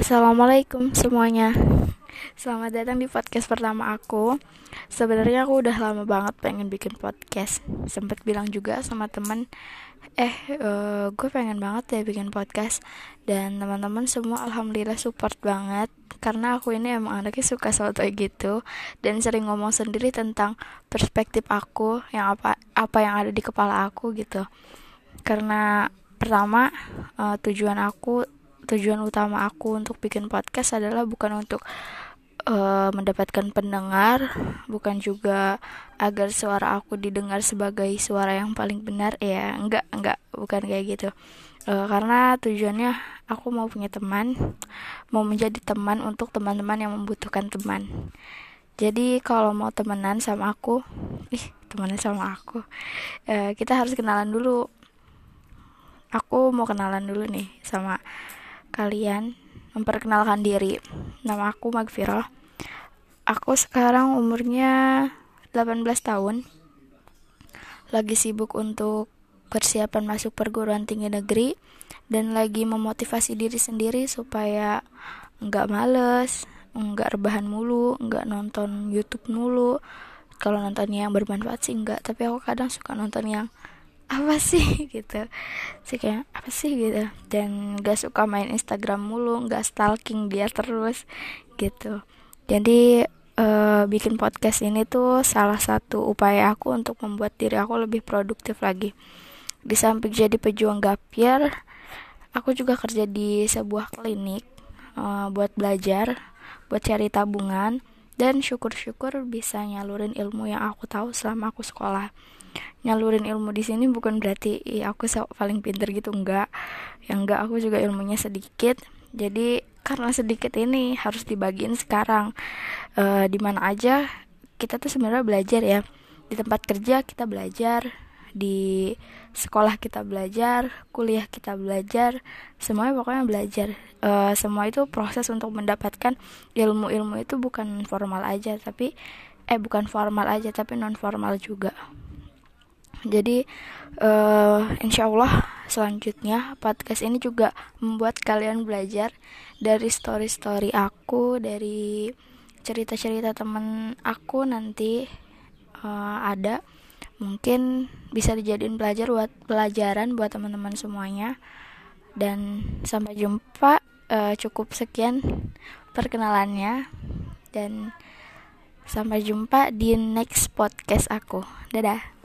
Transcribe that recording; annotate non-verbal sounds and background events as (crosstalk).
Assalamualaikum semuanya. Selamat datang di podcast pertama aku. Sebenarnya aku udah lama banget pengen bikin podcast. Sempet bilang juga sama temen Eh, uh, gue pengen banget ya bikin podcast. Dan teman-teman semua alhamdulillah support banget Karena aku ini emang anaknya suka soto gitu Dan sering ngomong sendiri tentang perspektif aku Yang apa, apa yang ada di kepala aku gitu. Karena pertama uh, tujuan aku tujuan utama aku untuk bikin podcast adalah bukan untuk uh, mendapatkan pendengar, bukan juga agar suara aku didengar sebagai suara yang paling benar ya, enggak, enggak, bukan kayak gitu. Uh, karena tujuannya aku mau punya teman, mau menjadi teman untuk teman-teman yang membutuhkan teman. Jadi kalau mau temenan sama aku, ih temenan sama aku, uh, kita harus kenalan dulu. Aku mau kenalan dulu nih sama kalian memperkenalkan diri. Nama aku Magfira. Aku sekarang umurnya 18 tahun. Lagi sibuk untuk persiapan masuk perguruan tinggi negeri dan lagi memotivasi diri sendiri supaya nggak males, nggak rebahan mulu, nggak nonton YouTube mulu. Kalau nontonnya yang bermanfaat sih enggak, tapi aku kadang suka nonton yang apa sih? (laughs) Gitu. Sih kayak apa sih? Gitu. Dan gak suka main Instagram mulu gak stalking dia terus gitu. Jadi uh, bikin podcast ini tuh salah satu upaya aku untuk membuat diri aku lebih produktif lagi. Di samping jadi pejuang gapir aku juga kerja di sebuah klinik uh, buat belajar buat cari tabungan dan syukur-syukur bisa nyalurin ilmu yang aku tahu selama aku sekolah nyalurin ilmu di sini bukan berarti aku paling pinter gitu enggak. Yang enggak aku juga ilmunya sedikit. Jadi karena sedikit ini harus dibagiin sekarang. E, di mana aja kita tuh sebenarnya belajar ya. Di tempat kerja kita belajar di sekolah kita belajar kuliah kita belajar semuanya pokoknya belajar. E, semua itu proses untuk mendapatkan ilmu-ilmu itu bukan formal aja tapi eh bukan formal aja tapi non formal juga jadi uh, insya Allah selanjutnya podcast ini juga membuat kalian belajar dari story-story aku, dari cerita-cerita temen aku nanti uh, ada. Mungkin bisa dijadiin belajar buat pelajaran buat teman-teman semuanya. Dan sampai jumpa uh, cukup sekian perkenalannya. Dan sampai jumpa di next podcast aku. Dadah